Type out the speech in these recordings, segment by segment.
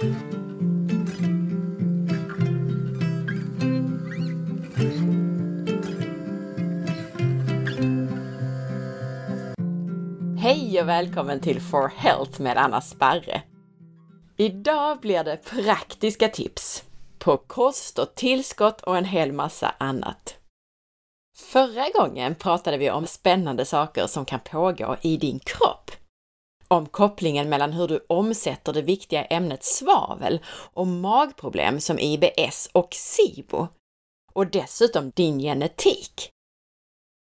Hej och välkommen till For Health med Anna Sparre! Idag blir det praktiska tips på kost och tillskott och en hel massa annat. Förra gången pratade vi om spännande saker som kan pågå i din kropp. Om kopplingen mellan hur du omsätter det viktiga ämnet svavel och magproblem som IBS och SIBO. Och dessutom din genetik.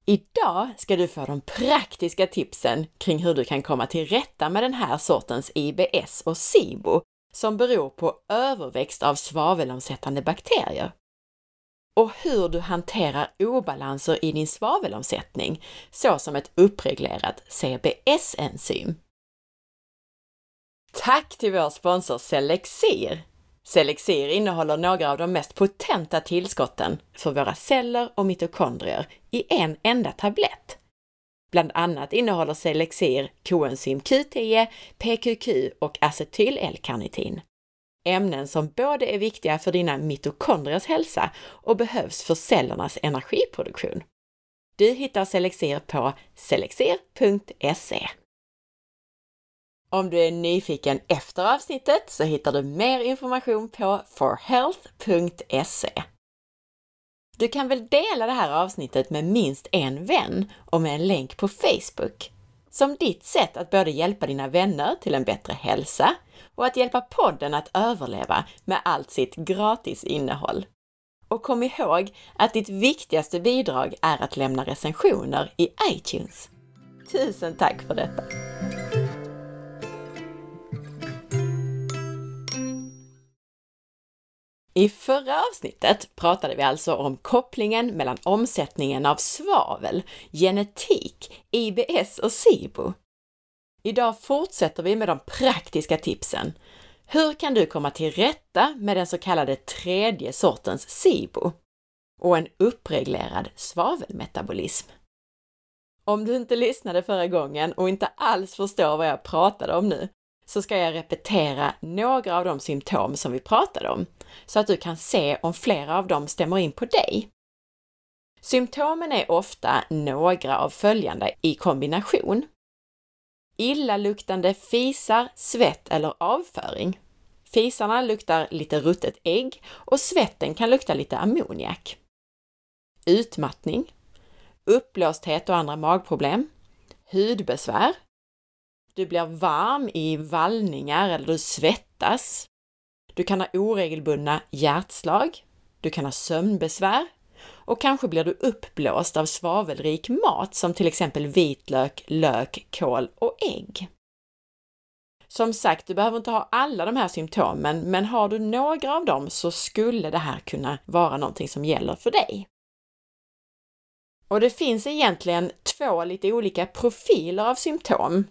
Idag ska du få de praktiska tipsen kring hur du kan komma till rätta med den här sortens IBS och SIBO som beror på överväxt av svavelomsättande bakterier. Och hur du hanterar obalanser i din svavelomsättning, såsom ett uppreglerat CBS-enzym. Tack till vår sponsor Selexir Selexir innehåller några av de mest potenta tillskotten för våra celler och mitokondrier i en enda tablett. Bland annat innehåller Selexir koenzym Q10, PQQ och acetyl-L-karnitin. Ämnen som både är viktiga för dina mitokondriers hälsa och behövs för cellernas energiproduktion. Du hittar Selexir på selexir.se. Om du är nyfiken efter avsnittet så hittar du mer information på forhealth.se. Du kan väl dela det här avsnittet med minst en vän och med en länk på Facebook som ditt sätt att både hjälpa dina vänner till en bättre hälsa och att hjälpa podden att överleva med allt sitt gratis innehåll. Och kom ihåg att ditt viktigaste bidrag är att lämna recensioner i iTunes. Tusen tack för detta! I förra avsnittet pratade vi alltså om kopplingen mellan omsättningen av svavel, genetik, IBS och SIBO. Idag fortsätter vi med de praktiska tipsen. Hur kan du komma till rätta med den så kallade tredje sortens SIBO och en uppreglerad svavelmetabolism? Om du inte lyssnade förra gången och inte alls förstår vad jag pratade om nu, så ska jag repetera några av de symptom som vi pratade om, så att du kan se om flera av dem stämmer in på dig. Symptomen är ofta några av följande i kombination. Illaluktande fisar, svett eller avföring. Fisarna luktar lite ruttet ägg och svetten kan lukta lite ammoniak. Utmattning, uppblåsthet och andra magproblem, hudbesvär, du blir varm i vallningar eller du svettas. Du kan ha oregelbundna hjärtslag. Du kan ha sömnbesvär och kanske blir du uppblåst av svavelrik mat som till exempel vitlök, lök, kål och ägg. Som sagt, du behöver inte ha alla de här symptomen, men har du några av dem så skulle det här kunna vara någonting som gäller för dig. Och det finns egentligen två lite olika profiler av symptom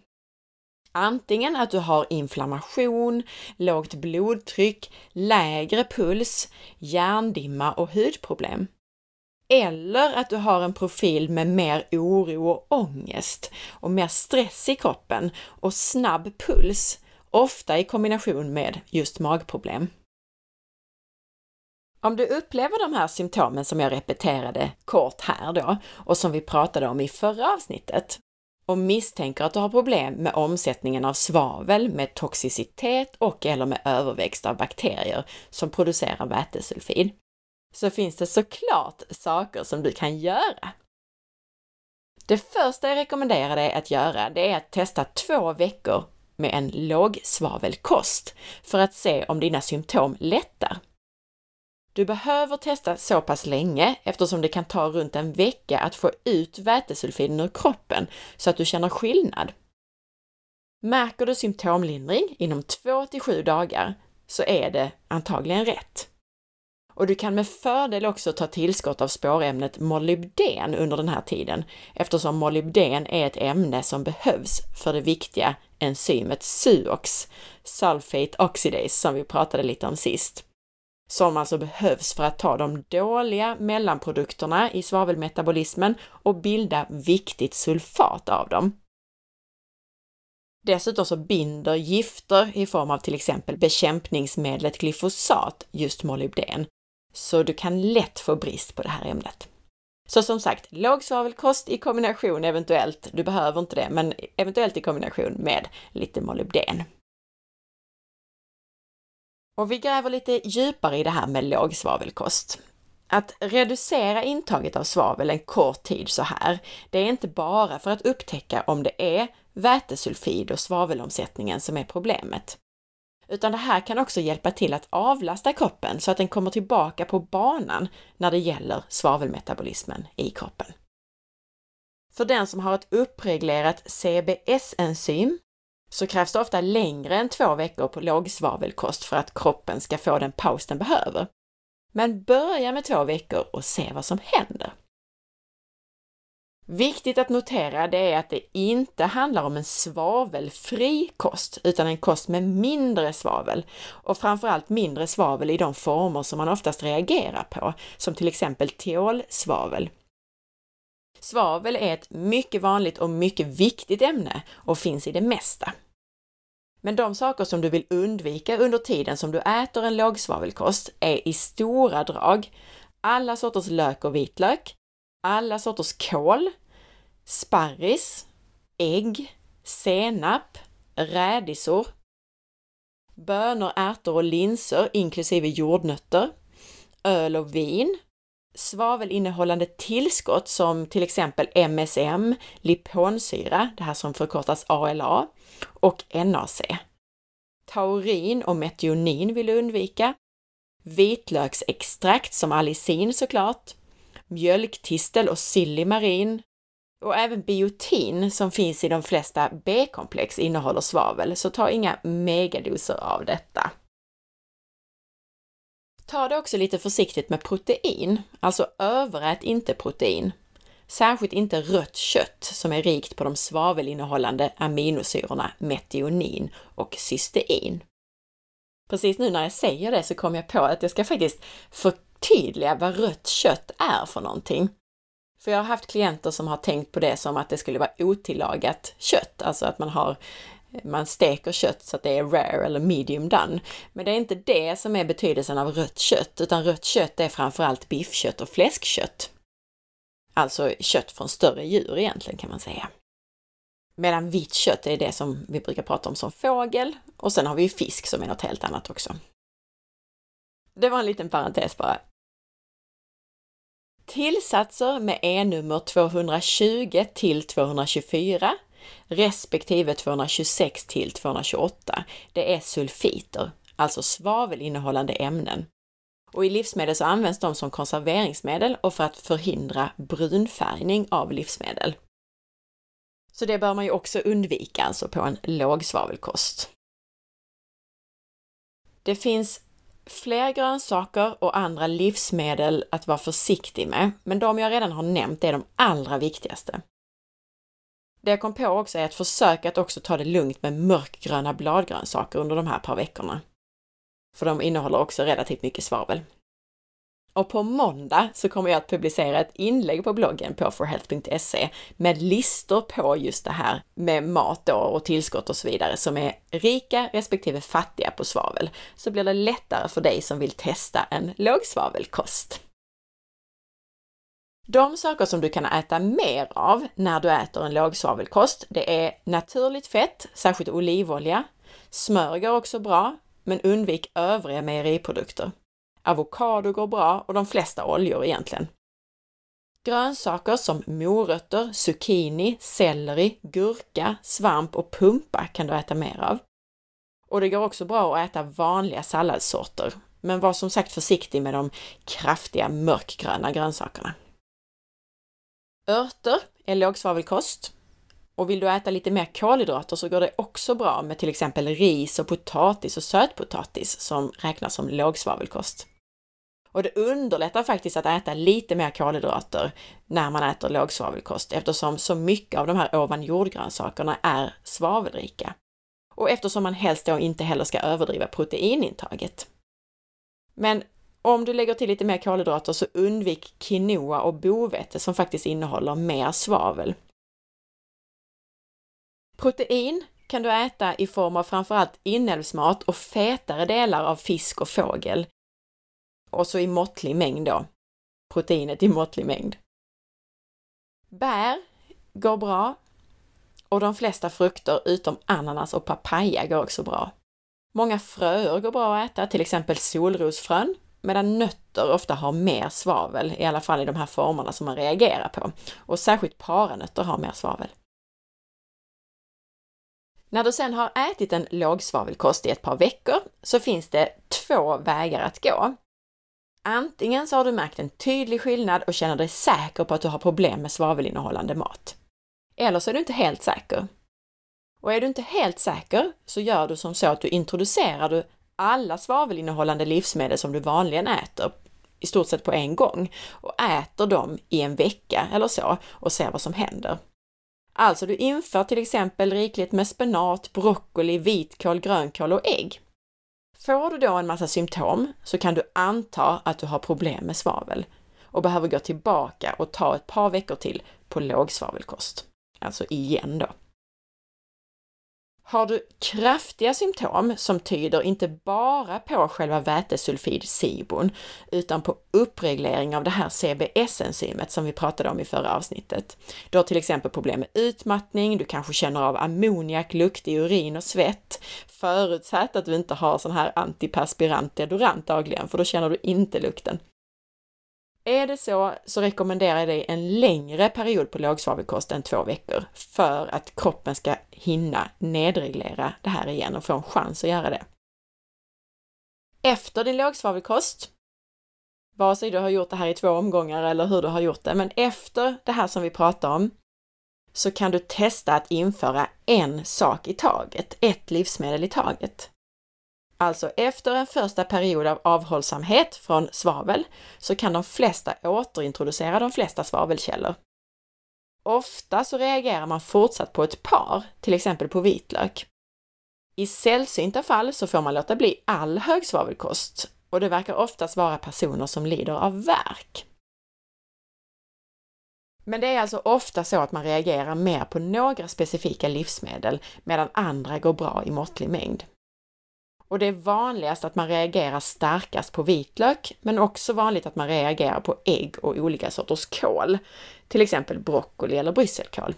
Antingen att du har inflammation, lågt blodtryck, lägre puls, hjärndimma och hudproblem. Eller att du har en profil med mer oro och ångest och mer stress i kroppen och snabb puls, ofta i kombination med just magproblem. Om du upplever de här symptomen som jag repeterade kort här då och som vi pratade om i förra avsnittet, och misstänker att du har problem med omsättningen av svavel med toxicitet och eller med överväxt av bakterier som producerar vätesulfid, så finns det såklart saker som du kan göra. Det första jag rekommenderar dig att göra, det är att testa två veckor med en lågsvavelkost för att se om dina symptom lättar. Du behöver testa så pass länge eftersom det kan ta runt en vecka att få ut vätesulfiden ur kroppen så att du känner skillnad. Märker du symptomlindring inom 2 till 7 dagar så är det antagligen rätt. Och du kan med fördel också ta tillskott av spårämnet molybden under den här tiden eftersom molybden är ett ämne som behövs för det viktiga enzymet SUOX, Sulfate Oxidase, som vi pratade lite om sist som alltså behövs för att ta de dåliga mellanprodukterna i svavelmetabolismen och bilda viktigt sulfat av dem. Dessutom så binder gifter i form av till exempel bekämpningsmedlet glyfosat just molybden, så du kan lätt få brist på det här ämnet. Så som sagt, låg svavelkost i kombination eventuellt, du behöver inte det, men eventuellt i kombination med lite molybden. Och vi gräver lite djupare i det här med låg svavelkost. Att reducera intaget av svavel en kort tid så här, det är inte bara för att upptäcka om det är vätesulfid och svavelomsättningen som är problemet. Utan det här kan också hjälpa till att avlasta kroppen så att den kommer tillbaka på banan när det gäller svavelmetabolismen i kroppen. För den som har ett uppreglerat CBS-enzym så krävs det ofta längre än två veckor på lågsvavelkost för att kroppen ska få den paus den behöver. Men börja med två veckor och se vad som händer. Viktigt att notera det är att det inte handlar om en svavelfri kost, utan en kost med mindre svavel och framförallt mindre svavel i de former som man oftast reagerar på, som till exempel teolsvavel. Svavel är ett mycket vanligt och mycket viktigt ämne och finns i det mesta. Men de saker som du vill undvika under tiden som du äter en lågsvavelkost är i stora drag alla sorters lök och vitlök, alla sorters kål, sparris, ägg, senap, rädisor, bönor, ärtor och linser inklusive jordnötter, öl och vin, svavelinnehållande tillskott som till exempel MSM, liponsyra, det här som förkortas ALA, och NAC. Taurin och metionin vill du undvika. Vitlöksextrakt som allicin såklart. Mjölktistel och silimarin. Och även biotin som finns i de flesta B-komplex innehåller svavel, så ta inga megadoser av detta. Ta det också lite försiktigt med protein, alltså överät inte protein. Särskilt inte rött kött som är rikt på de svavelinnehållande aminosyrorna metionin och cystein. Precis nu när jag säger det så kom jag på att jag ska faktiskt förtydliga vad rött kött är för någonting. För jag har haft klienter som har tänkt på det som att det skulle vara otillagat kött, alltså att man har man steker kött så att det är rare eller medium done. Men det är inte det som är betydelsen av rött kött, utan rött kött är framförallt biffkött och fläskkött. Alltså kött från större djur egentligen kan man säga. Medan vitt kött är det som vi brukar prata om som fågel och sen har vi ju fisk som är något helt annat också. Det var en liten parentes bara. Tillsatser med E-nummer 220 till 224 respektive 226 till 228, det är sulfiter, alltså svavelinnehållande ämnen. Och i livsmedel så används de som konserveringsmedel och för att förhindra brunfärgning av livsmedel. Så det bör man ju också undvika alltså på en lågsvavelkost. Det finns fler grönsaker och andra livsmedel att vara försiktig med, men de jag redan har nämnt är de allra viktigaste. Det jag kom på också är att försöka att också ta det lugnt med mörkgröna bladgrönsaker under de här par veckorna. För de innehåller också relativt mycket svavel. Och på måndag så kommer jag att publicera ett inlägg på bloggen på forhealth.se med listor på just det här med mat då och tillskott och så vidare som är rika respektive fattiga på svavel. Så blir det lättare för dig som vill testa en lågsvavelkost. De saker som du kan äta mer av när du äter en lågsvavelkost, det är naturligt fett, särskilt olivolja. Smör går också bra, men undvik övriga mejeriprodukter. Avokado går bra och de flesta oljor egentligen. Grönsaker som morötter, zucchini, selleri, gurka, svamp och pumpa kan du äta mer av. Och det går också bra att äta vanliga salladssorter, men var som sagt försiktig med de kraftiga mörkgröna grönsakerna. Örter är lågsvavelkost. Och vill du äta lite mer kolhydrater så går det också bra med till exempel ris och potatis och sötpotatis som räknas som lågsvavelkost. Och det underlättar faktiskt att äta lite mer kolhydrater när man äter lågsvavelkost eftersom så mycket av de här ovan jordgrönsakerna är svavelrika. Och eftersom man helst då inte heller ska överdriva proteinintaget. Men om du lägger till lite mer kolhydrater så undvik quinoa och bovete som faktiskt innehåller mer svavel. Protein kan du äta i form av framförallt inälvsmat och fetare delar av fisk och fågel. Och så i måttlig mängd då. Proteinet i måttlig mängd. Bär går bra och de flesta frukter utom ananas och papaya går också bra. Många fröer går bra att äta, till exempel solrosfrön, medan nötter ofta har mer svavel, i alla fall i de här formerna som man reagerar på. Och särskilt paranötter har mer svavel. När du sedan har ätit en lågsvavelkost i ett par veckor så finns det två vägar att gå. Antingen så har du märkt en tydlig skillnad och känner dig säker på att du har problem med svavelinnehållande mat. Eller så är du inte helt säker. Och är du inte helt säker så gör du som så att du introducerar du alla svavelinnehållande livsmedel som du vanligen äter i stort sett på en gång och äter dem i en vecka eller så och ser vad som händer. Alltså du inför till exempel rikligt med spenat, broccoli, vitkål, grönkål och ägg. Får du då en massa symptom så kan du anta att du har problem med svavel och behöver gå tillbaka och ta ett par veckor till på lågsvavelkost. Alltså igen då. Har du kraftiga symptom som tyder inte bara på själva vätesulfid-SIBON utan på uppreglering av det här CBS-enzymet som vi pratade om i förra avsnittet. Du har till exempel problem med utmattning, du kanske känner av ammoniaklukt i urin och svett, förutsatt att du inte har sån här antiperspirant deodorant dagligen, för då känner du inte lukten. Är det så, så rekommenderar jag dig en längre period på lågsvavelkost än två veckor för att kroppen ska hinna nedreglera det här igen och få en chans att göra det. Efter din lågsvavelkost, vare sig du har gjort det här i två omgångar eller hur du har gjort det, men efter det här som vi pratar om, så kan du testa att införa en sak i taget, ett livsmedel i taget. Alltså efter en första period av avhållsamhet från svavel så kan de flesta återintroducera de flesta svavelkällor. Ofta så reagerar man fortsatt på ett par, till exempel på vitlök. I sällsynta fall så får man låta bli all högsvavelkost och det verkar oftast vara personer som lider av värk. Men det är alltså ofta så att man reagerar mer på några specifika livsmedel medan andra går bra i måttlig mängd. Och det är vanligast att man reagerar starkast på vitlök, men också vanligt att man reagerar på ägg och olika sorters kål, till exempel broccoli eller brysselkål.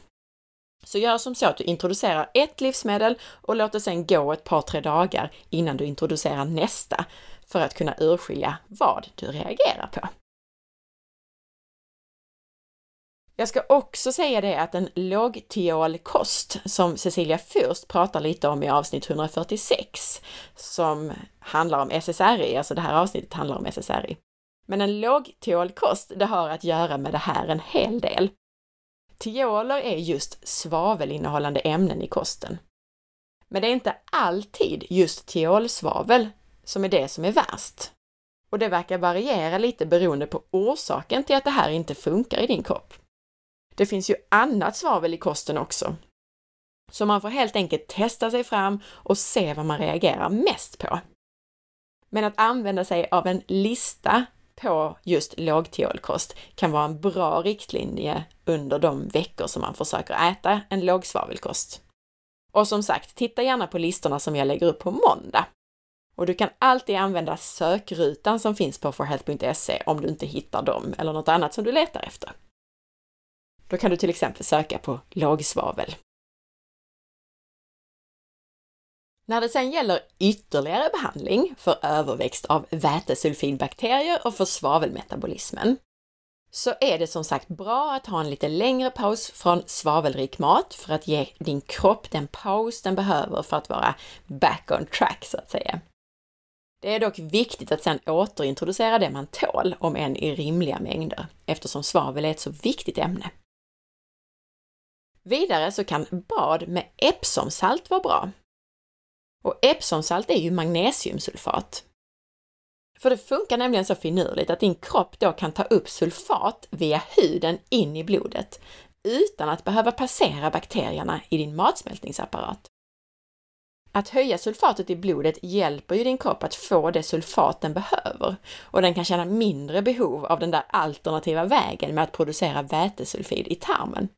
Så gör som så att du introducerar ett livsmedel och låt det sedan gå ett par, tre dagar innan du introducerar nästa för att kunna urskilja vad du reagerar på. Jag ska också säga det att en lågtiolkost, som Cecilia Fürst pratar lite om i avsnitt 146, som handlar om SSRI, alltså det här avsnittet handlar om SSRI. Men en lågtiolkost, det har att göra med det här en hel del. Tioler är just svavelinnehållande ämnen i kosten. Men det är inte alltid just tiolsvavel som är det som är värst. Och det verkar variera lite beroende på orsaken till att det här inte funkar i din kropp. Det finns ju annat svavel i kosten också. Så man får helt enkelt testa sig fram och se vad man reagerar mest på. Men att använda sig av en lista på just lågtiolkost kan vara en bra riktlinje under de veckor som man försöker äta en lågsvavelkost. Och som sagt, titta gärna på listorna som jag lägger upp på måndag. Och du kan alltid använda sökrutan som finns på forhealth.se om du inte hittar dem eller något annat som du letar efter. Då kan du till exempel söka på lågsvavel. När det sedan gäller ytterligare behandling för överväxt av vätesulfidbakterier och för svavelmetabolismen så är det som sagt bra att ha en lite längre paus från svavelrik mat för att ge din kropp den paus den behöver för att vara back on track så att säga. Det är dock viktigt att sedan återintroducera det man tål, om än i rimliga mängder, eftersom svavel är ett så viktigt ämne. Vidare så kan bad med Epsomsalt vara bra. Och Epsomsalt är ju magnesiumsulfat. För det funkar nämligen så finurligt att din kropp då kan ta upp sulfat via huden in i blodet utan att behöva passera bakterierna i din matsmältningsapparat. Att höja sulfatet i blodet hjälper ju din kropp att få det sulfat den behöver och den kan känna mindre behov av den där alternativa vägen med att producera vätesulfid i tarmen.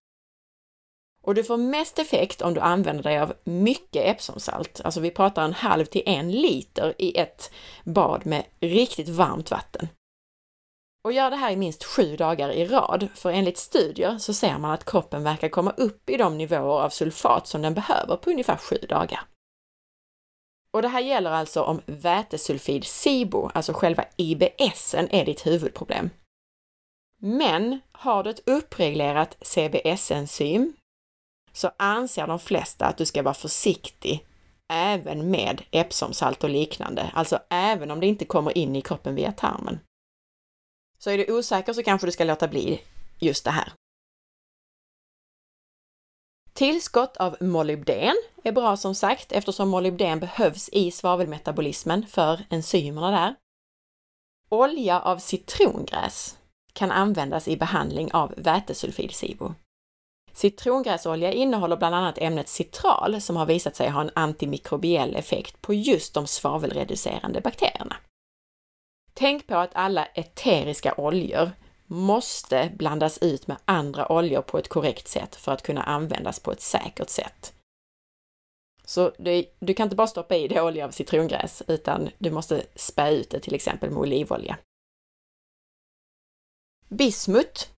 Och du får mest effekt om du använder dig av mycket Epsomsalt. Alltså vi pratar en halv till en liter i ett bad med riktigt varmt vatten. Och gör det här i minst sju dagar i rad, för enligt studier så ser man att kroppen verkar komma upp i de nivåer av sulfat som den behöver på ungefär sju dagar. Och det här gäller alltså om vätesulfid SIBO, alltså själva IBSen, är ditt huvudproblem. Men har du ett uppreglerat CBS-enzym så anser de flesta att du ska vara försiktig även med Epsomsalt och liknande, alltså även om det inte kommer in i kroppen via tarmen. Så är du osäker så kanske du ska låta bli just det här. Tillskott av molybden är bra som sagt eftersom molybden behövs i svavelmetabolismen för enzymerna där. Olja av citrongräs kan användas i behandling av vätesulfid-SIBO. Citrongräsolja innehåller bland annat ämnet citral som har visat sig ha en antimikrobiell effekt på just de svavelreducerande bakterierna. Tänk på att alla eteriska oljor måste blandas ut med andra oljor på ett korrekt sätt för att kunna användas på ett säkert sätt. Så du, du kan inte bara stoppa i det olja av citrongräs, utan du måste spä ut det till exempel med olivolja. Bismut,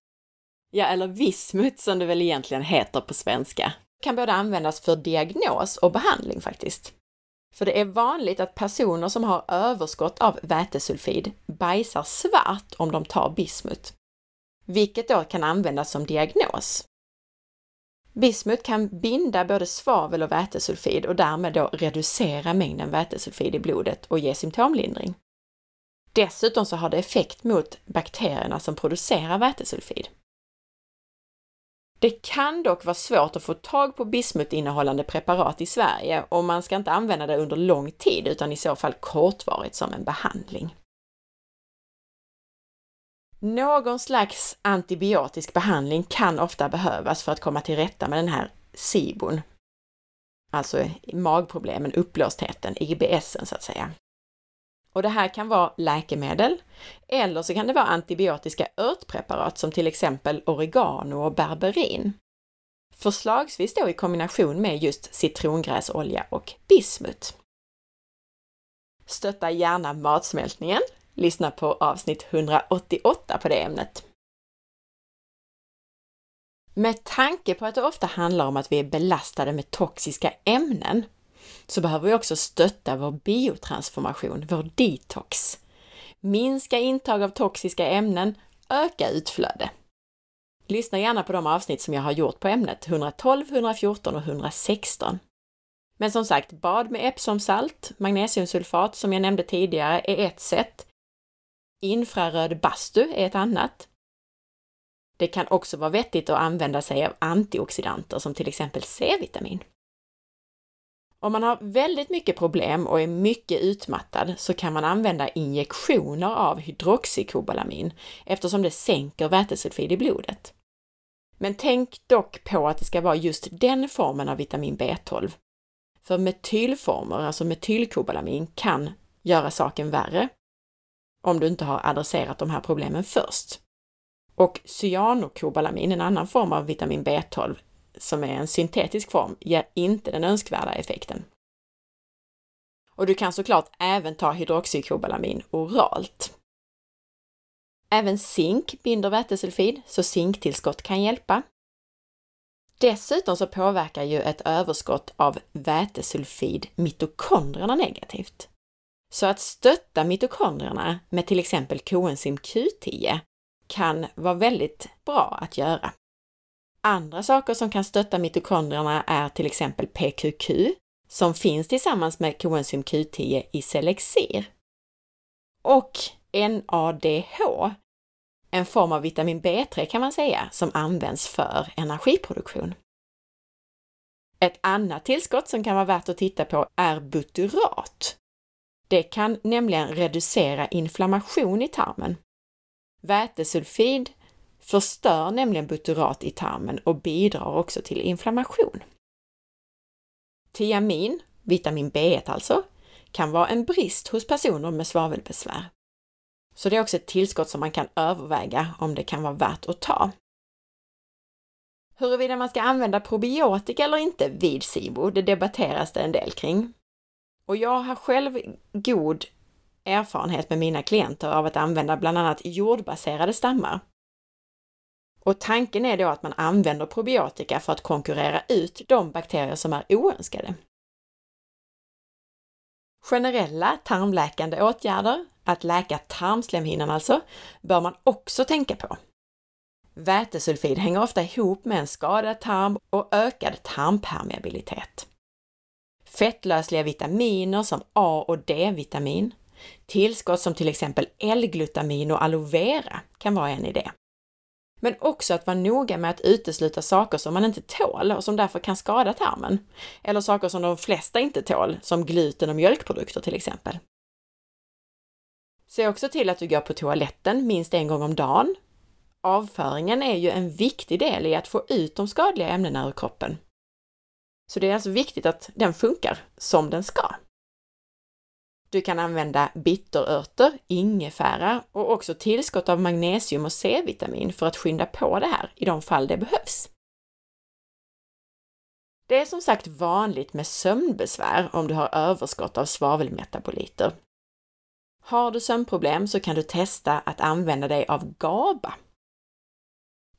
ja eller vismut som det väl egentligen heter på svenska, kan både användas för diagnos och behandling faktiskt. För det är vanligt att personer som har överskott av vätesulfid bajsar svart om de tar bismut, vilket då kan användas som diagnos. Bismut kan binda både svavel och vätesulfid och därmed då reducera mängden vätesulfid i blodet och ge symptomlindring. Dessutom så har det effekt mot bakterierna som producerar vätesulfid. Det kan dock vara svårt att få tag på bismutinnehållande preparat i Sverige och man ska inte använda det under lång tid utan i så fall kortvarigt som en behandling. Någon slags antibiotisk behandling kan ofta behövas för att komma till rätta med den här SIBON, alltså magproblemen, uppblåstheten, IBSen så att säga. Och det här kan vara läkemedel eller så kan det vara antibiotiska örtpreparat som till exempel oregano och berberin. Förslagsvis då i kombination med just citrongräsolja och bismut. Stötta gärna matsmältningen. Lyssna på avsnitt 188 på det ämnet. Med tanke på att det ofta handlar om att vi är belastade med toxiska ämnen så behöver vi också stötta vår biotransformation, vår detox. Minska intag av toxiska ämnen, öka utflöde. Lyssna gärna på de avsnitt som jag har gjort på ämnet 112, 114 och 116. Men som sagt, bad med Epsomsalt, magnesiumsulfat som jag nämnde tidigare är ett sätt. Infraröd bastu är ett annat. Det kan också vara vettigt att använda sig av antioxidanter som till exempel C-vitamin. Om man har väldigt mycket problem och är mycket utmattad så kan man använda injektioner av hydroxykobalamin eftersom det sänker vätesulfid i blodet. Men tänk dock på att det ska vara just den formen av vitamin B12. För metylformer, alltså metylkobalamin, kan göra saken värre om du inte har adresserat de här problemen först. Och cyanokobalamin, en annan form av vitamin B12, som är en syntetisk form ger inte den önskvärda effekten. Och du kan såklart även ta hydroxykobalamin oralt. Även zink binder vätesulfid, så zinktillskott kan hjälpa. Dessutom så påverkar ju ett överskott av vätesulfid mitokondrierna negativt. Så att stötta mitokondrierna med till exempel koenzym Q10 kan vara väldigt bra att göra. Andra saker som kan stötta mitokondrierna är till exempel PQQ, som finns tillsammans med koenzym Q10 i Selexir. Och NADH, en form av vitamin B3 kan man säga, som används för energiproduktion. Ett annat tillskott som kan vara värt att titta på är butyrat. Det kan nämligen reducera inflammation i tarmen. Vätesulfid förstör nämligen butyrat i tarmen och bidrar också till inflammation. Tiamin, vitamin B1 alltså, kan vara en brist hos personer med svavelbesvär. Så det är också ett tillskott som man kan överväga om det kan vara värt att ta. Huruvida man ska använda probiotika eller inte vid SIBO, det debatteras det en del kring. Och jag har själv god erfarenhet med mina klienter av att använda bland annat jordbaserade stammar. Och tanken är då att man använder probiotika för att konkurrera ut de bakterier som är oönskade. Generella tarmläkande åtgärder, att läka tarmslemhinnan alltså, bör man också tänka på. Vätesulfid hänger ofta ihop med en skadad tarm och ökad tarmpermeabilitet. Fettlösliga vitaminer som A och D-vitamin, tillskott som till exempel L-glutamin och aloe vera kan vara en idé. Men också att vara noga med att utesluta saker som man inte tål och som därför kan skada tarmen. Eller saker som de flesta inte tål, som gluten och mjölkprodukter till exempel. Se också till att du går på toaletten minst en gång om dagen. Avföringen är ju en viktig del i att få ut de skadliga ämnena ur kroppen. Så det är alltså viktigt att den funkar som den ska. Du kan använda bitterörter, ingefära och också tillskott av magnesium och C-vitamin för att skynda på det här i de fall det behövs. Det är som sagt vanligt med sömnbesvär om du har överskott av svavelmetaboliter. Har du sömnproblem så kan du testa att använda dig av GABA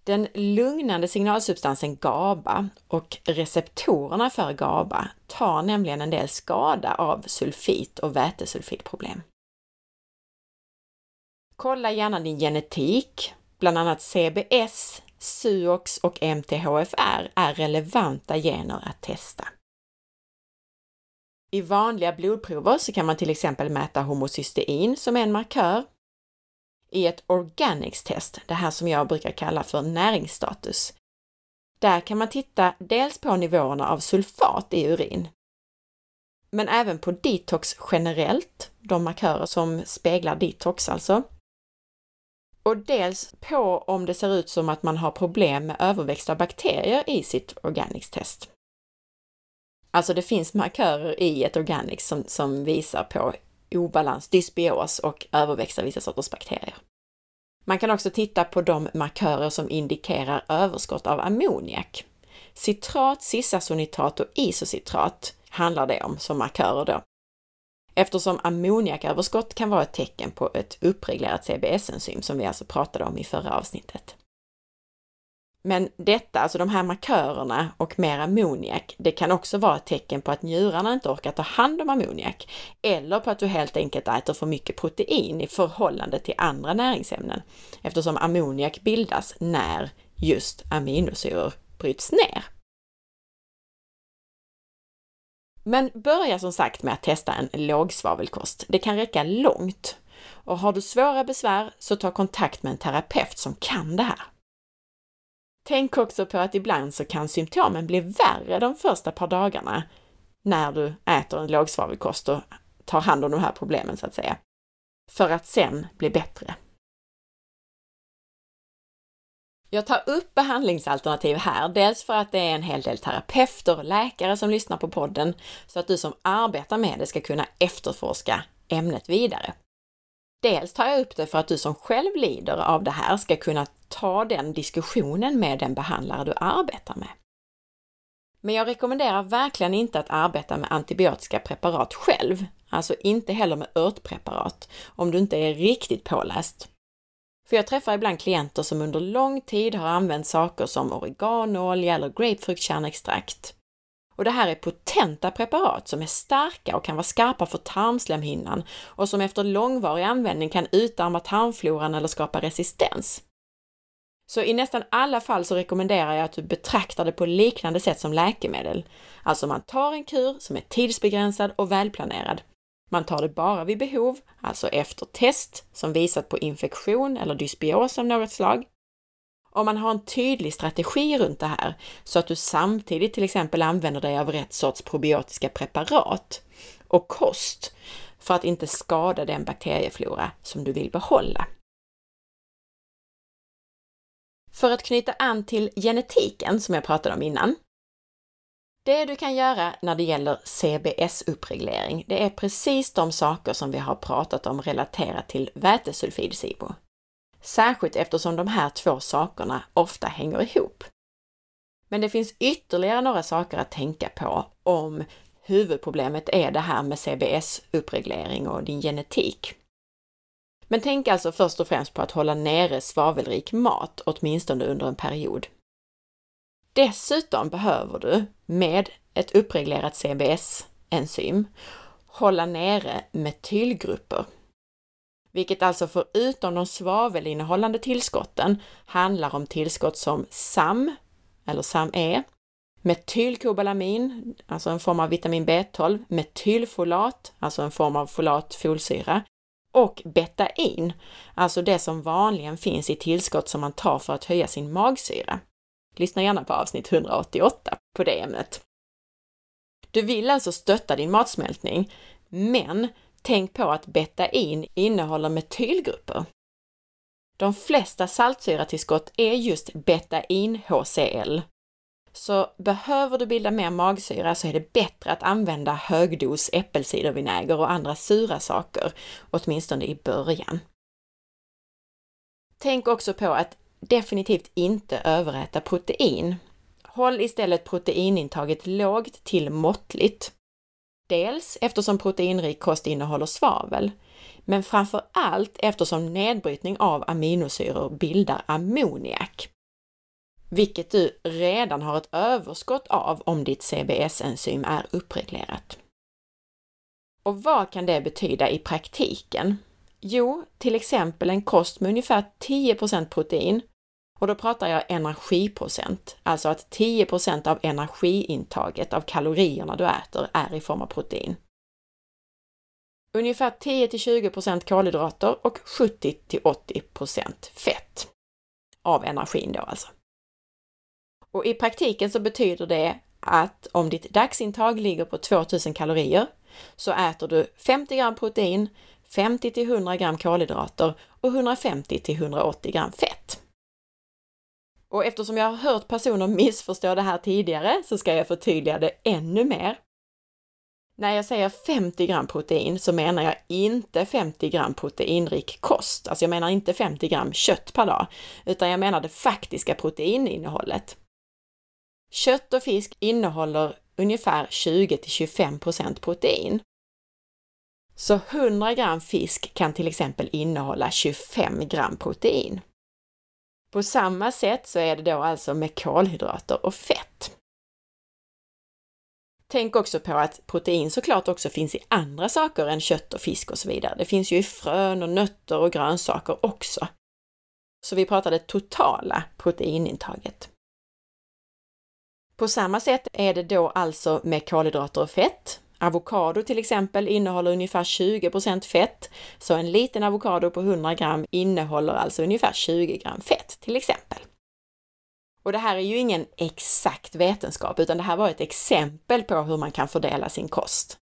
den lugnande signalsubstansen GABA och receptorerna för GABA tar nämligen en del skada av sulfit och vätesulfitproblem. Kolla gärna din genetik, bland annat CBS, SUOX och MTHFR är relevanta gener att testa. I vanliga blodprover så kan man till exempel mäta homocystein som är en markör i ett organics-test, det här som jag brukar kalla för näringsstatus. Där kan man titta dels på nivåerna av sulfat i urin, men även på detox generellt, de markörer som speglar detox alltså. Och dels på om det ser ut som att man har problem med överväxt av bakterier i sitt organics-test. Alltså det finns markörer i ett organics som, som visar på obalans, dysbios och överväxt av vissa sorters bakterier. Man kan också titta på de markörer som indikerar överskott av ammoniak. Citrat, cissasonitat och isocitrat handlar det om som markörer då. Eftersom ammoniaköverskott kan vara ett tecken på ett uppreglerat CBS-enzym som vi alltså pratade om i förra avsnittet. Men detta, alltså de här markörerna och mer ammoniak, det kan också vara ett tecken på att njurarna inte orkar ta hand om ammoniak eller på att du helt enkelt äter för mycket protein i förhållande till andra näringsämnen eftersom ammoniak bildas när just aminosyror bryts ner. Men börja som sagt med att testa en lågsvavelkost. Det kan räcka långt. Och har du svåra besvär så ta kontakt med en terapeut som kan det här. Tänk också på att ibland så kan symptomen bli värre de första par dagarna när du äter en lågsvavelkost och tar hand om de här problemen så att säga. För att sen bli bättre. Jag tar upp behandlingsalternativ här, dels för att det är en hel del terapeuter och läkare som lyssnar på podden, så att du som arbetar med det ska kunna efterforska ämnet vidare. Dels tar jag upp det för att du som själv lider av det här ska kunna ta den diskussionen med den behandlare du arbetar med. Men jag rekommenderar verkligen inte att arbeta med antibiotiska preparat själv, alltså inte heller med örtpreparat, om du inte är riktigt påläst. För jag träffar ibland klienter som under lång tid har använt saker som oreganoolja eller grapefruktkärnextrakt och det här är potenta preparat som är starka och kan vara skarpa för tarmslemhinnan och som efter långvarig användning kan utarma tarmfloran eller skapa resistens. Så i nästan alla fall så rekommenderar jag att du betraktar det på liknande sätt som läkemedel. Alltså man tar en kur som är tidsbegränsad och välplanerad. Man tar det bara vid behov, alltså efter test som visat på infektion eller dysbios av något slag om man har en tydlig strategi runt det här så att du samtidigt till exempel använder dig av rätt sorts probiotiska preparat och kost för att inte skada den bakterieflora som du vill behålla. För att knyta an till genetiken som jag pratade om innan. Det du kan göra när det gäller CBS-uppreglering, det är precis de saker som vi har pratat om relaterat till vätesulfid-SIBO. Särskilt eftersom de här två sakerna ofta hänger ihop. Men det finns ytterligare några saker att tänka på om huvudproblemet är det här med CBS-uppreglering och din genetik. Men tänk alltså först och främst på att hålla nere svavelrik mat, åtminstone under en period. Dessutom behöver du med ett uppreglerat CBS-enzym hålla nere metylgrupper. Vilket alltså förutom de svavelinnehållande tillskotten handlar om tillskott som SAM, eller SAM-E, metylkobalamin, alltså en form av vitamin B12, metylfolat, alltså en form av folatfolsyra, och betain, alltså det som vanligen finns i tillskott som man tar för att höja sin magsyra. Lyssna gärna på avsnitt 188 på det ämnet. Du vill alltså stötta din matsmältning, men tänk på att betain innehåller metylgrupper. De flesta saltsyratillskott är just betain-HCl. Så behöver du bilda mer magsyra så är det bättre att använda högdos äppelcidervinäger och andra sura saker, åtminstone i början. Tänk också på att definitivt inte överäta protein. Håll istället proteinintaget lågt till måttligt. Dels eftersom proteinrik kost innehåller svavel, men framför allt eftersom nedbrytning av aminosyror bildar ammoniak. Vilket du redan har ett överskott av om ditt CBS-enzym är uppreglerat. Och vad kan det betyda i praktiken? Jo, till exempel en kost med ungefär 10% protein och då pratar jag energiprocent, alltså att 10% av energiintaget av kalorierna du äter är i form av protein. Ungefär 10 till 20 kolhydrater och 70 till 80% fett av energin då alltså. Och i praktiken så betyder det att om ditt dagsintag ligger på 2000 kalorier så äter du 50 gram protein, 50 till 100 gram kolhydrater och 150 till 180 gram fett. Och eftersom jag har hört personer missförstå det här tidigare så ska jag förtydliga det ännu mer. När jag säger 50 gram protein så menar jag inte 50 gram proteinrik kost. Alltså jag menar inte 50 gram kött per dag, utan jag menar det faktiska proteininnehållet. Kött och fisk innehåller ungefär 20 till 25% protein. Så 100 gram fisk kan till exempel innehålla 25 gram protein. På samma sätt så är det då alltså med kolhydrater och fett. Tänk också på att protein såklart också finns i andra saker än kött och fisk och så vidare. Det finns ju i frön och nötter och grönsaker också. Så vi pratar det totala proteinintaget. På samma sätt är det då alltså med kolhydrater och fett. Avokado till exempel innehåller ungefär 20% fett, så en liten avokado på 100 gram innehåller alltså ungefär 20 gram fett till exempel. Och det här är ju ingen exakt vetenskap, utan det här var ett exempel på hur man kan fördela sin kost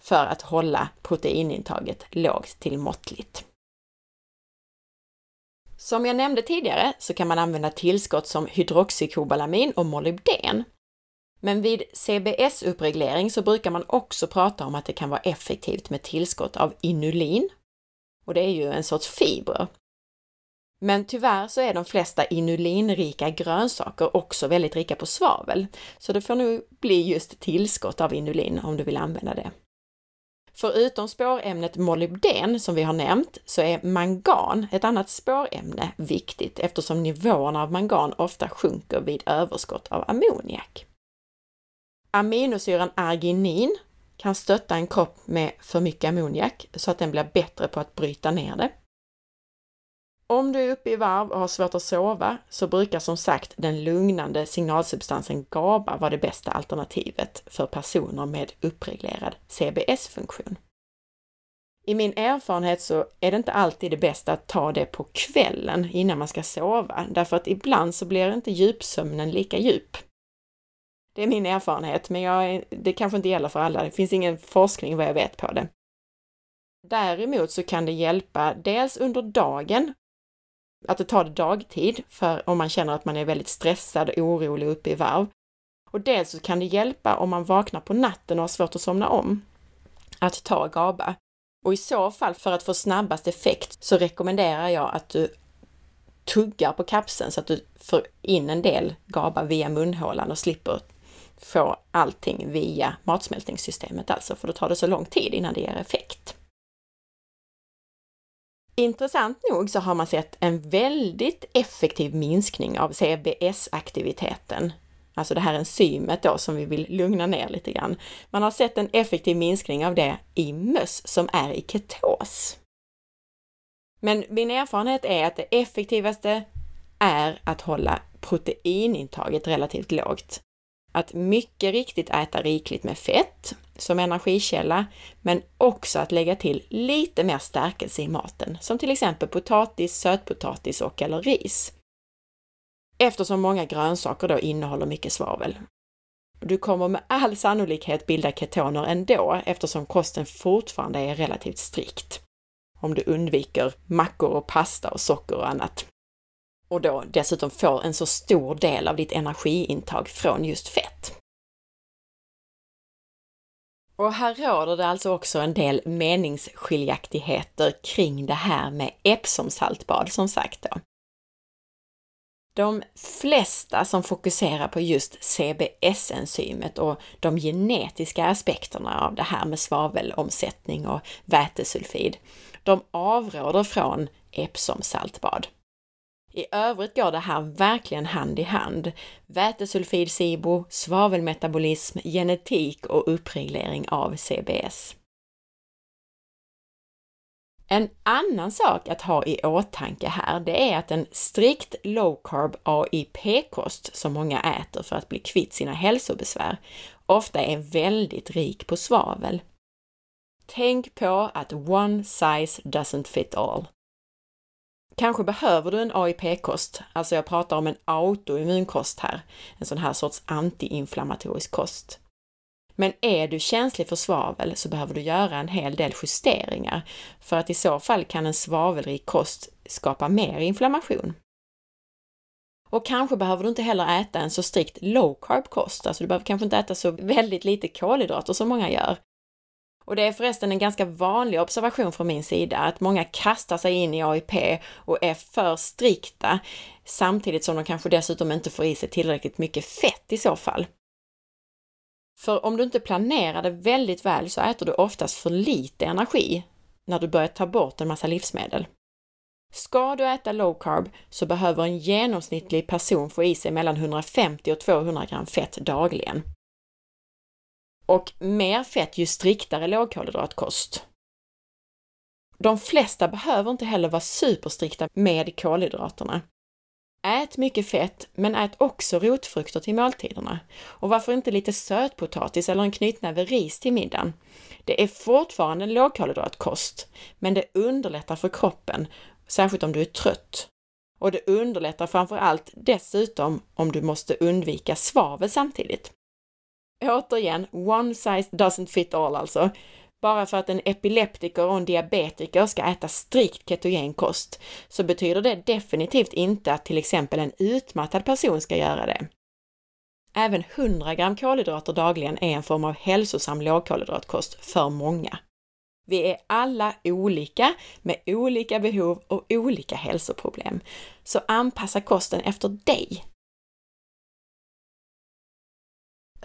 för att hålla proteinintaget lågt till måttligt. Som jag nämnde tidigare så kan man använda tillskott som hydroxykobalamin och molybden men vid CBS-uppreglering så brukar man också prata om att det kan vara effektivt med tillskott av inulin. Och det är ju en sorts fibrer. Men tyvärr så är de flesta inulinrika grönsaker också väldigt rika på svavel, så det får nog bli just tillskott av inulin om du vill använda det. Förutom spårämnet molybden som vi har nämnt så är mangan, ett annat spårämne, viktigt eftersom nivåerna av mangan ofta sjunker vid överskott av ammoniak. Aminosyran arginin kan stötta en kropp med för mycket ammoniak så att den blir bättre på att bryta ner det. Om du är uppe i varv och har svårt att sova så brukar som sagt den lugnande signalsubstansen GABA vara det bästa alternativet för personer med uppreglerad CBS-funktion. I min erfarenhet så är det inte alltid det bästa att ta det på kvällen innan man ska sova, därför att ibland så blir inte djupsömnen lika djup. Det är min erfarenhet, men jag, det kanske inte gäller för alla. Det finns ingen forskning vad jag vet på det. Däremot så kan det hjälpa dels under dagen, att det tar dagtid för om man känner att man är väldigt stressad, orolig och uppe i varv. Och dels så kan det hjälpa om man vaknar på natten och har svårt att somna om, att ta GABA. Och i så fall, för att få snabbast effekt, så rekommenderar jag att du tuggar på kapseln så att du får in en del GABA via munhålan och slipper få allting via matsmältningssystemet alltså, för då tar det så lång tid innan det ger effekt. Intressant nog så har man sett en väldigt effektiv minskning av CBS-aktiviteten. Alltså det här enzymet då som vi vill lugna ner lite grann. Man har sett en effektiv minskning av det i möss som är i ketos. Men min erfarenhet är att det effektivaste är att hålla proteinintaget relativt lågt. Att mycket riktigt äta rikligt med fett som energikälla, men också att lägga till lite mer stärkelse i maten, som till exempel potatis, sötpotatis och eller ris. Eftersom många grönsaker då innehåller mycket svavel. Du kommer med all sannolikhet bilda ketoner ändå eftersom kosten fortfarande är relativt strikt. Om du undviker mackor och pasta och socker och annat. Och då dessutom får en så stor del av ditt energiintag från just fett. Och här råder det alltså också en del meningsskiljaktigheter kring det här med Epsomsaltbad som sagt då. De flesta som fokuserar på just CBS-enzymet och de genetiska aspekterna av det här med svavelomsättning och vätesulfid, de avråder från Epsom-saltbad. I övrigt går det här verkligen hand i hand. Vätesulfid SIBO, svavelmetabolism, genetik och uppreglering av CBS. En annan sak att ha i åtanke här, det är att en strikt low carb AIP-kost som många äter för att bli kvitt sina hälsobesvär ofta är väldigt rik på svavel. Tänk på att one size doesn't fit all. Kanske behöver du en AIP-kost, alltså jag pratar om en autoimmunkost här, en sån här sorts antiinflammatorisk kost. Men är du känslig för svavel så behöver du göra en hel del justeringar, för att i så fall kan en svavelrik kost skapa mer inflammation. Och kanske behöver du inte heller äta en så strikt low carb kost, alltså du behöver kanske inte äta så väldigt lite kolhydrater som många gör, och det är förresten en ganska vanlig observation från min sida att många kastar sig in i AIP och är för strikta samtidigt som de kanske dessutom inte får i sig tillräckligt mycket fett i så fall. För om du inte planerar det väldigt väl så äter du oftast för lite energi när du börjar ta bort en massa livsmedel. Ska du äta low carb så behöver en genomsnittlig person få i sig mellan 150 och 200 gram fett dagligen. Och mer fett ju striktare lågkolhydratkost. De flesta behöver inte heller vara superstrikta med kolhydraterna. Ät mycket fett, men ät också rotfrukter till måltiderna. Och varför inte lite sötpotatis eller en knytnäve ris till middagen? Det är fortfarande en lågkolhydratkost, men det underlättar för kroppen, särskilt om du är trött. Och det underlättar framför allt dessutom om du måste undvika svavel samtidigt. Återigen, one size doesn't fit all alltså. Bara för att en epileptiker och en diabetiker ska äta strikt ketogen kost så betyder det definitivt inte att till exempel en utmattad person ska göra det. Även 100 gram kolhydrater dagligen är en form av hälsosam lågkolhydratkost för många. Vi är alla olika med olika behov och olika hälsoproblem, så anpassa kosten efter dig.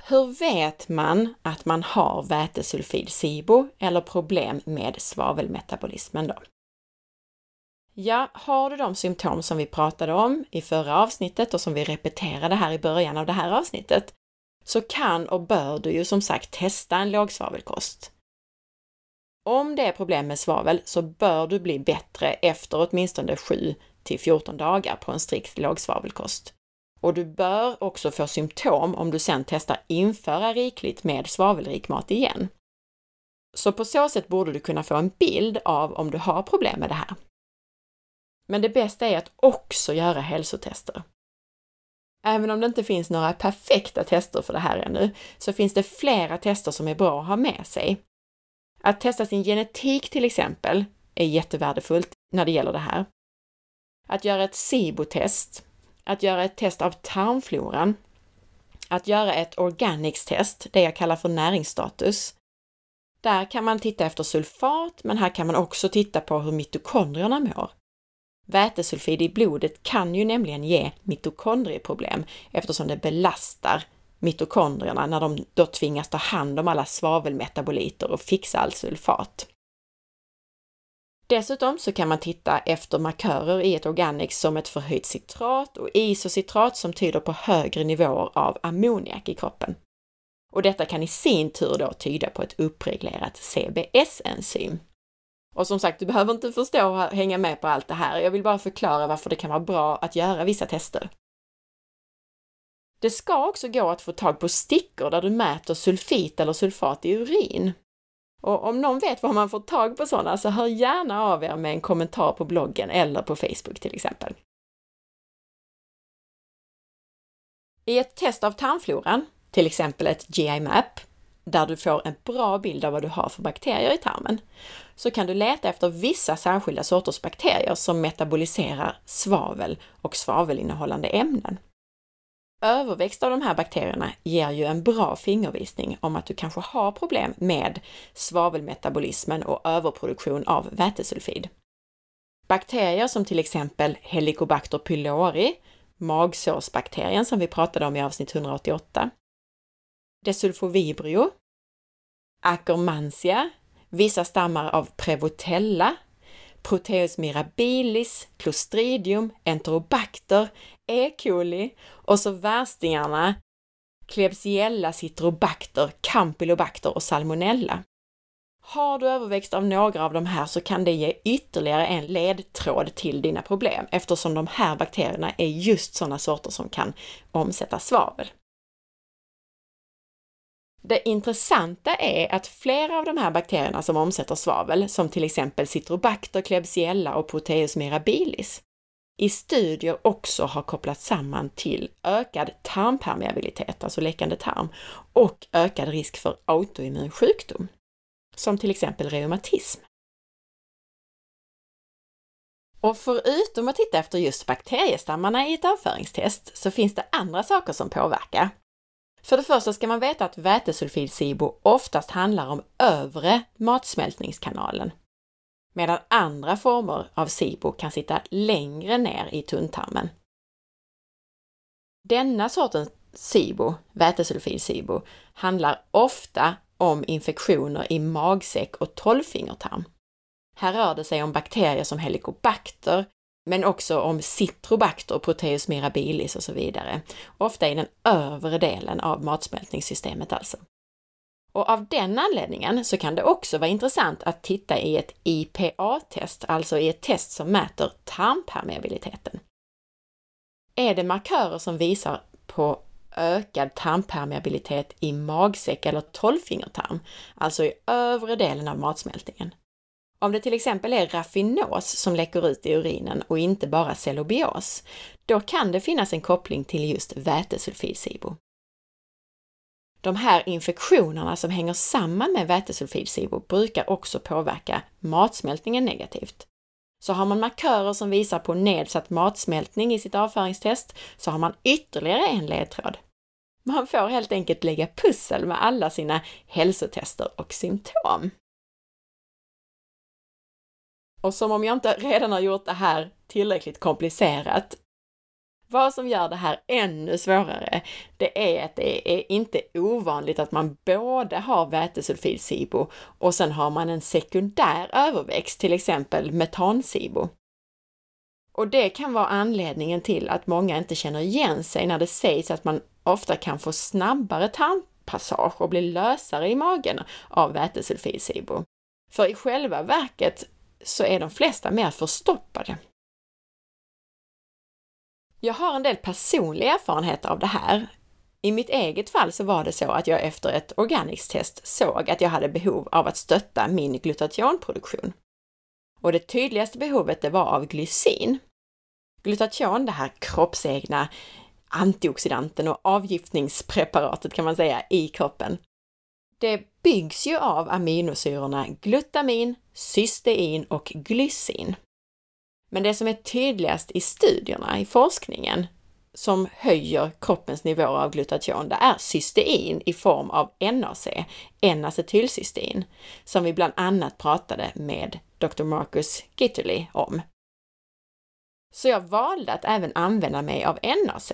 Hur vet man att man har vätesulfid-SIBO eller problem med svavelmetabolismen då? Ja, har du de symptom som vi pratade om i förra avsnittet och som vi repeterade här i början av det här avsnittet, så kan och bör du ju som sagt testa en lågsvavelkost. Om det är problem med svavel så bör du bli bättre efter åtminstone 7 till 14 dagar på en strikt lågsvavelkost. Och du bör också få symptom om du sedan testar införa rikligt med svavelrik mat igen. Så på så sätt borde du kunna få en bild av om du har problem med det här. Men det bästa är att också göra hälsotester. Även om det inte finns några perfekta tester för det här ännu, så finns det flera tester som är bra att ha med sig. Att testa sin genetik till exempel är jättevärdefullt när det gäller det här. Att göra ett SIBO-test att göra ett test av tarmfloran, att göra ett organics-test, det jag kallar för näringsstatus. Där kan man titta efter sulfat, men här kan man också titta på hur mitokondrierna mår. Vätesulfid i blodet kan ju nämligen ge mitokondrieproblem eftersom det belastar mitokondrierna när de då tvingas ta hand om alla svavelmetaboliter och fixa all sulfat. Dessutom så kan man titta efter markörer i ett organics som ett förhöjt citrat och isocitrat som tyder på högre nivåer av ammoniak i kroppen. Och detta kan i sin tur då tyda på ett uppreglerat CBS-enzym. Och som sagt, du behöver inte förstå och hänga med på allt det här. Jag vill bara förklara varför det kan vara bra att göra vissa tester. Det ska också gå att få tag på stickor där du mäter sulfit eller sulfat i urin. Och om någon vet var man får tag på sådana så hör gärna av er med en kommentar på bloggen eller på Facebook till exempel. I ett test av tarmfloran, till exempel ett GI-map, där du får en bra bild av vad du har för bakterier i tarmen, så kan du leta efter vissa särskilda sorters bakterier som metaboliserar svavel och svavelinnehållande ämnen. Överväxt av de här bakterierna ger ju en bra fingervisning om att du kanske har problem med svavelmetabolismen och överproduktion av vätesulfid. Bakterier som till exempel Helicobacter pylori, magsårsbakterien som vi pratade om i avsnitt 188, Desulfovibrio, Akkermansia, vissa stammar av Prevotella, Proteus mirabilis, Clostridium, Enterobacter, E. coli och så värstingarna Klebsiella citrobacter, Campylobacter och Salmonella. Har du överväxt av några av de här så kan det ge ytterligare en ledtråd till dina problem eftersom de här bakterierna är just sådana sorter som kan omsätta svavel. Det intressanta är att flera av de här bakterierna som omsätter svavel, som till exempel Citrobacter, Klebsiella och Proteus mirabilis, i studier också har kopplats samman till ökad tarmpermeabilitet, alltså läckande tarm, och ökad risk för autoimmun sjukdom, som till exempel reumatism. Och förutom att titta efter just bakteriestammarna i ett avföringstest så finns det andra saker som påverkar. För det första ska man veta att vätesulfid-SIBO oftast handlar om övre matsmältningskanalen, medan andra former av SIBO kan sitta längre ner i tunntarmen. Denna sortens SIBO, vätesulfid-SIBO, handlar ofta om infektioner i magsäck och tolvfingertarm. Här rör det sig om bakterier som helicobacter, men också om citrobacter, proteus mirabilis och så vidare. Ofta i den övre delen av matsmältningssystemet alltså. Och av den anledningen så kan det också vara intressant att titta i ett IPA-test, alltså i ett test som mäter tarmpermeabiliteten. Är det markörer som visar på ökad tarmpermeabilitet i magsäck eller tolvfingertarm, alltså i övre delen av matsmältningen, om det till exempel är raffinos som läcker ut i urinen och inte bara cellobios, då kan det finnas en koppling till just vätesulfidsibo. De här infektionerna som hänger samman med vätesulfidsibo brukar också påverka matsmältningen negativt. Så har man markörer som visar på nedsatt matsmältning i sitt avföringstest så har man ytterligare en ledtråd. Man får helt enkelt lägga pussel med alla sina hälsotester och symptom. Och som om jag inte redan har gjort det här tillräckligt komplicerat. Vad som gör det här ännu svårare, det är att det är inte ovanligt att man både har vätesulfid-SIBO och sen har man en sekundär överväxt, till exempel metan-SIBO. Och det kan vara anledningen till att många inte känner igen sig när det sägs att man ofta kan få snabbare tarmpassage och bli lösare i magen av vätesulfid-SIBO. För i själva verket så är de flesta mer förstoppade. Jag har en del personlig erfarenhet av det här. I mitt eget fall så var det så att jag efter ett organics-test såg att jag hade behov av att stötta min glutationproduktion. Och det tydligaste behovet det var av glycin. Glutation, det här kroppsegna antioxidanten och avgiftningspreparatet kan man säga i kroppen, det byggs ju av aminosyrorna glutamin, cystein och glycin. Men det som är tydligast i studierna, i forskningen, som höjer kroppens nivåer av glutation, det är cystein i form av NAC, N-acetylcystein, som vi bland annat pratade med Dr. Marcus Gitterly om. Så jag valde att även använda mig av NAC.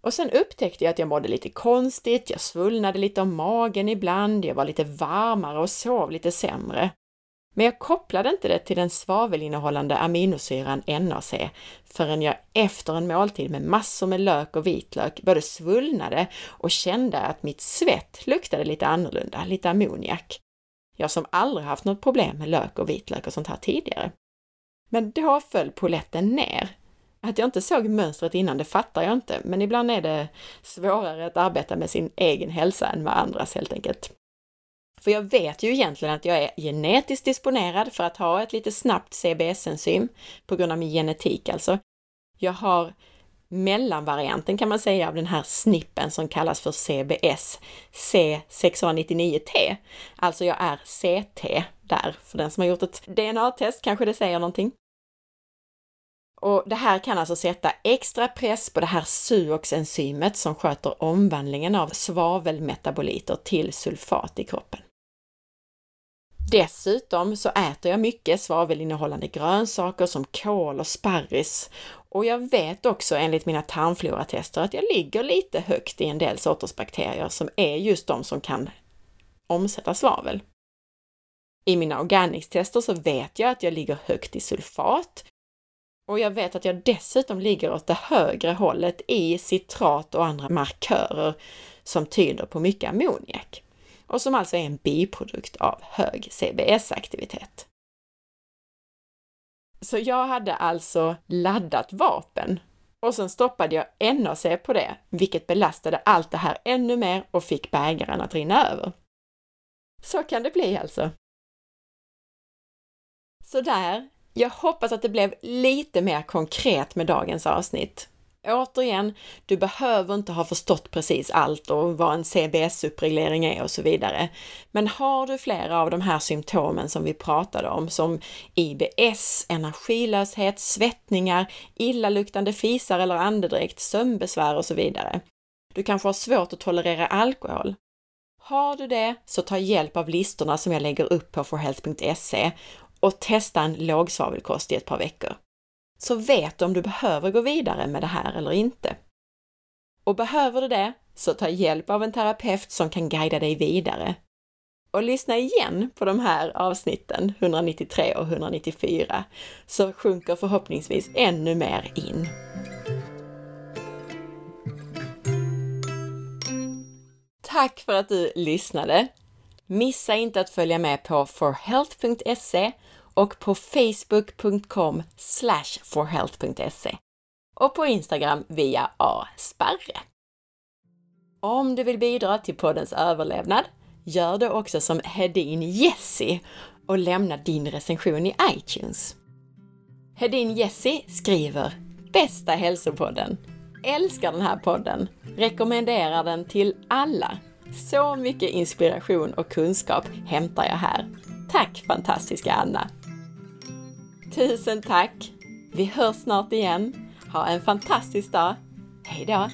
Och sen upptäckte jag att jag mådde lite konstigt, jag svullnade lite om magen ibland, jag var lite varmare och sov lite sämre. Men jag kopplade inte det till den svavelinnehållande aminosyran NAC förrän jag efter en måltid med massor med lök och vitlök både svullnade och kände att mitt svett luktade lite annorlunda, lite ammoniak. Jag som aldrig haft något problem med lök och vitlök och sånt här tidigare. Men då föll poletten ner. Att jag inte såg mönstret innan, det fattar jag inte, men ibland är det svårare att arbeta med sin egen hälsa än med andras helt enkelt. För jag vet ju egentligen att jag är genetiskt disponerad för att ha ett lite snabbt CBS-enzym, på grund av min genetik alltså. Jag har mellanvarianten kan man säga av den här snippen som kallas för CBS, C699T. Alltså jag är CT där, för den som har gjort ett DNA-test kanske det säger någonting. Och det här kan alltså sätta extra press på det här suoxenzymet som sköter omvandlingen av svavelmetaboliter till sulfat i kroppen. Dessutom så äter jag mycket svavelinnehållande grönsaker som kål och sparris. Och jag vet också enligt mina tarmfloratester att jag ligger lite högt i en del sorters bakterier som är just de som kan omsätta svavel. I mina organics-tester så vet jag att jag ligger högt i sulfat och jag vet att jag dessutom ligger åt det högre hållet i citrat och andra markörer som tyder på mycket ammoniak och som alltså är en biprodukt av hög CBS-aktivitet. Så jag hade alltså laddat vapen och sen stoppade jag NAC på det, vilket belastade allt det här ännu mer och fick bägaren att rinna över. Så kan det bli alltså. Sådär! jag hoppas att det blev lite mer konkret med dagens avsnitt. Återigen, du behöver inte ha förstått precis allt och vad en CBS-uppreglering är och så vidare. Men har du flera av de här symptomen som vi pratade om, som IBS, energilöshet, svettningar, illaluktande fisar eller andedräkt, sömnbesvär och så vidare. Du kanske har svårt att tolerera alkohol. Har du det, så ta hjälp av listorna som jag lägger upp på forhealth.se och testa en lågsvavelkost i ett par veckor så vet du om du behöver gå vidare med det här eller inte. Och behöver du det, så ta hjälp av en terapeut som kan guida dig vidare. Och lyssna igen på de här avsnitten, 193 och 194, så sjunker förhoppningsvis ännu mer in. Tack för att du lyssnade! Missa inte att följa med på forhealth.se och på facebook.com forhealth.se och på Instagram via asparre. Om du vill bidra till poddens överlevnad, gör det också som Hedin Jessie och lämna din recension i iTunes. Hedin Jessie skriver Bästa hälsopodden! Älskar den här podden! Rekommenderar den till alla! Så mycket inspiration och kunskap hämtar jag här. Tack fantastiska Anna! Tusen tack! Vi hörs snart igen. Ha en fantastisk dag. Hej då!